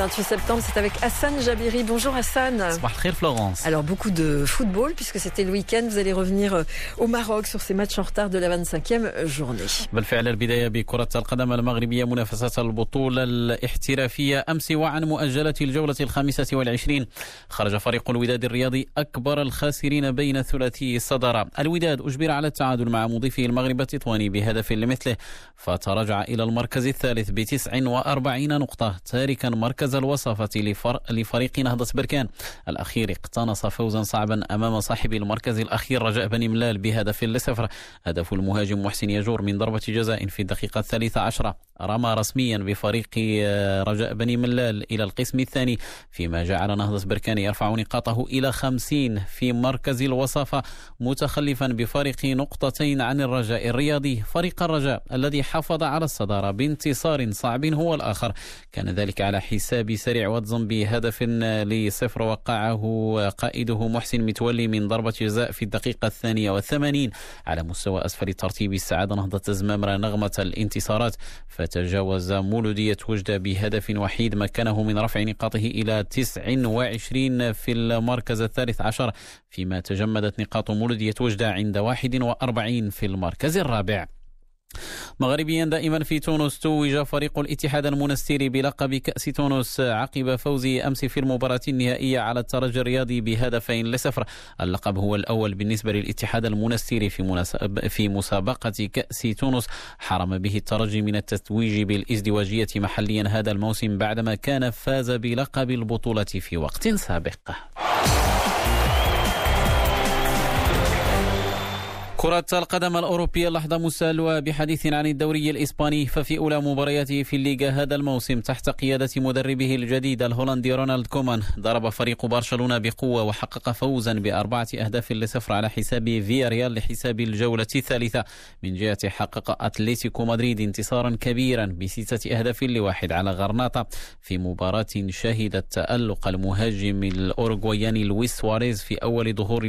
28 septembre, c'est avec Hassan Jabiri. Bonjour Hassan. Florence. Alors beaucoup de football puisque c'était le week-end. Vous allez revenir euh, au Maroc sur ces matchs en retard de la 25e journée. بالفعل البداية بكرة القدم المغربية منافسة البطولة الاحترافية أمس وعن مؤجلة الجولة الخامسة والعشرين خرج فريق الوداد الرياضي أكبر الخاسرين بين ثلاثي الصدارة الوداد أجبر على التعادل مع مضيفه المغرب التطواني بهدف لمثله فتراجع إلى المركز الثالث ب 49 نقطة تاركا مركز الوصفة لفريق نهضة بركان. الأخير اقتنص فوزا صعبا أمام صاحب المركز الأخير رجاء بني ملال بهدف لصفر. هدف المهاجم محسن يجور من ضربة جزاء في الدقيقة الثالثة عشرة. رمى رسميا بفريق آه، رجاء بني ملال إلى القسم الثاني فيما جعل نهضة بركان يرفع نقاطه إلى خمسين في مركز الوصفة متخلفا بفارق نقطتين عن الرجاء الرياضي فريق الرجاء الذي حافظ على الصدارة بانتصار صعب هو الآخر. كان ذلك على حساب سريع واتزن بهدف لصفر وقعه قائده محسن متولي من ضربة جزاء في الدقيقة الثانية والثمانين. على مستوى أسفل ترتيب السعادة نهضة الزمامرة نغمة الانتصارات فتجاوز مولودية وجدة بهدف وحيد مكنه من رفع نقاطه إلى 29 في المركز الثالث عشر فيما تجمدت نقاط مولودية وجدة عند 41 في المركز الرابع. مغربيا دائما في تونس توج فريق الاتحاد المنستيري بلقب كأس تونس عقب فوزه أمس في المباراة النهائية على الترجي الرياضي بهدفين لصفر. اللقب هو الأول بالنسبة للاتحاد المنستيري في, في مسابقة كأس تونس. حرم به الترجي من التتويج بالإزدواجية محليا هذا الموسم بعدما كان فاز بلقب البطولة في وقت سابق. كرة القدم الأوروبية لحظة مسالوة بحديث عن الدوري الإسباني ففي أولى مبارياته في الليغا هذا الموسم تحت قيادة مدربه الجديد الهولندي رونالد كومان. ضرب فريق برشلونة بقوة وحقق فوزا بأربعة أهداف لصفر على حساب فيا ريال لحساب الجولة الثالثة. من جهة حقق أتلتيكو مدريد انتصارا كبيرا بستة أهداف لواحد على غرناطة. في مباراة شهدت تألق المهاجم الأوروغوياني لويس سواريز في أول ظهور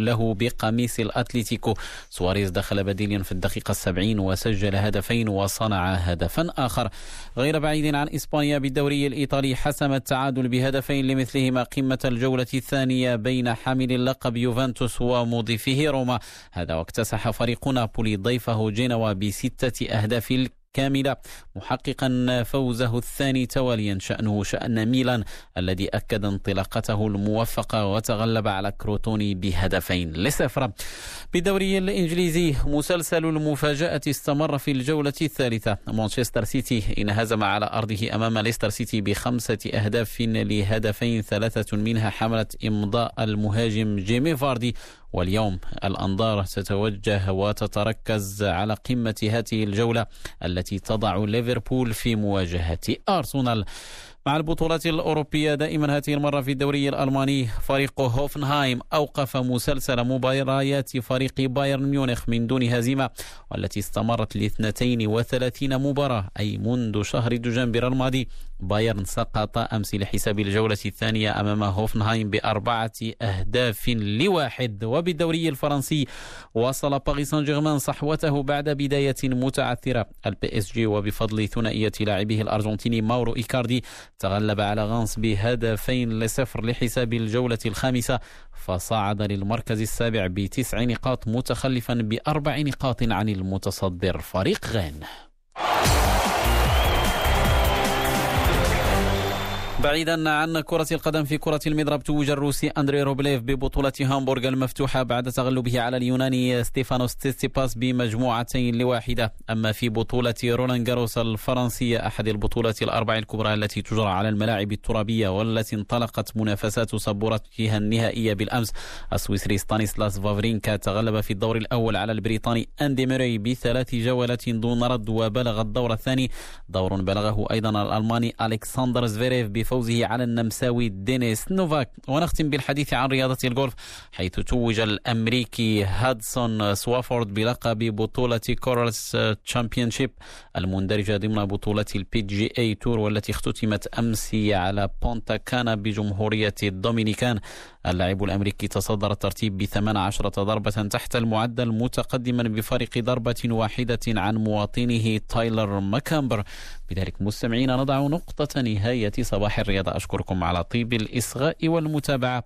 له بقميص الأتلتيكو. سواريز دخل بديلا في الدقيقة السبعين وسجل هدفين وصنع هدفا آخر. غير بعيد عن إسبانيا بالدوري الإيطالي حسم التعادل بهدفين لمثلهما قمة الجولة الثانية بين حامل اللقب يوفنتوس ومضيفه روما. هذا واكتسح فريق نابولي ضيفه جنوا بستة أهداف كاملة محققا فوزه الثاني تواليا شأنه شأن ميلان الذي أكد انطلاقته الموفقة وتغلب على كروتوني بهدفين لصفر. بالدوري الإنجليزي مسلسل المفاجأة استمر في الجولة الثالثة. مانشستر سيتي انهزم على أرضه أمام ليستر سيتي بخمسة أهداف لهدفين ثلاثة منها حملت إمضاء المهاجم جيمي فاردي واليوم الأنظار تتوجه وتتركز على قمة هذه الجولة التي تضع ليفربول في مواجهة أرسنال. مع البطولات الأوروبية دائما هذه المرة في الدوري الألماني فريق هوفنهايم أوقف مسلسل مباريات فريق بايرن ميونخ من دون هزيمة والتي استمرت ل 32 مباراة أي منذ شهر دجنبر الماضي. بايرن سقط أمس لحساب الجولة الثانية أمام هوفنهايم بأربعة أهداف لواحد. وبالدوري الفرنسي وصل باريس سان جيرمان صحوته بعد بداية متعثرة. ال PSG وبفضل ثنائية لاعبه الأرجنتيني ماورو إيكاردي تغلب على رانس بهدفين لصفر لحساب الجولة الخامسة فصعد للمركز السابع بتسع نقاط متخلفا بأربع نقاط عن المتصدر فريق رين بعيدا عن كرة القدم في كرة المضرب توج الروسي أندري روبليف ببطولة هامبورغ المفتوحة بعد تغلبه على اليوناني ستيفانوس تسيتسيباس بمجموعتين لواحدة. أما في بطولة رولان جاروس الفرنسية أحد البطولات الأربع الكبرى التي تجرى على الملاعب الترابية والتي انطلقت منافسات سبورته النهائية بالأمس. السويسري ستانيسلاس فافرينكا تغلب في الدور الأول على البريطاني أندي موراي بثلاث جولات دون رد وبلغ الدور الثاني. دور بلغه أيضا الألماني ألكسندر زفيريف بفوز فوزه على النمساوي دينيس نوفاك. ونختم بالحديث عن رياضة الجولف حيث توج الأمريكي هادسون سوافورد بلقب بطولة Corales Championship المندرجة ضمن بطولة ال PGA Tour والتي اختتمت أمس على بونتا كانا بجمهورية الدومينيكان. اللاعب الأمريكي تصدر الترتيب ب 18 ضربة تحت المعدل متقدما بفارق ضربة واحدة عن مواطنه تايلر ماكامبر. بذلك مستمعين نضع نقطة نهاية صباح الرياضة. أشكركم على طيب الإصغاء والمتابعة.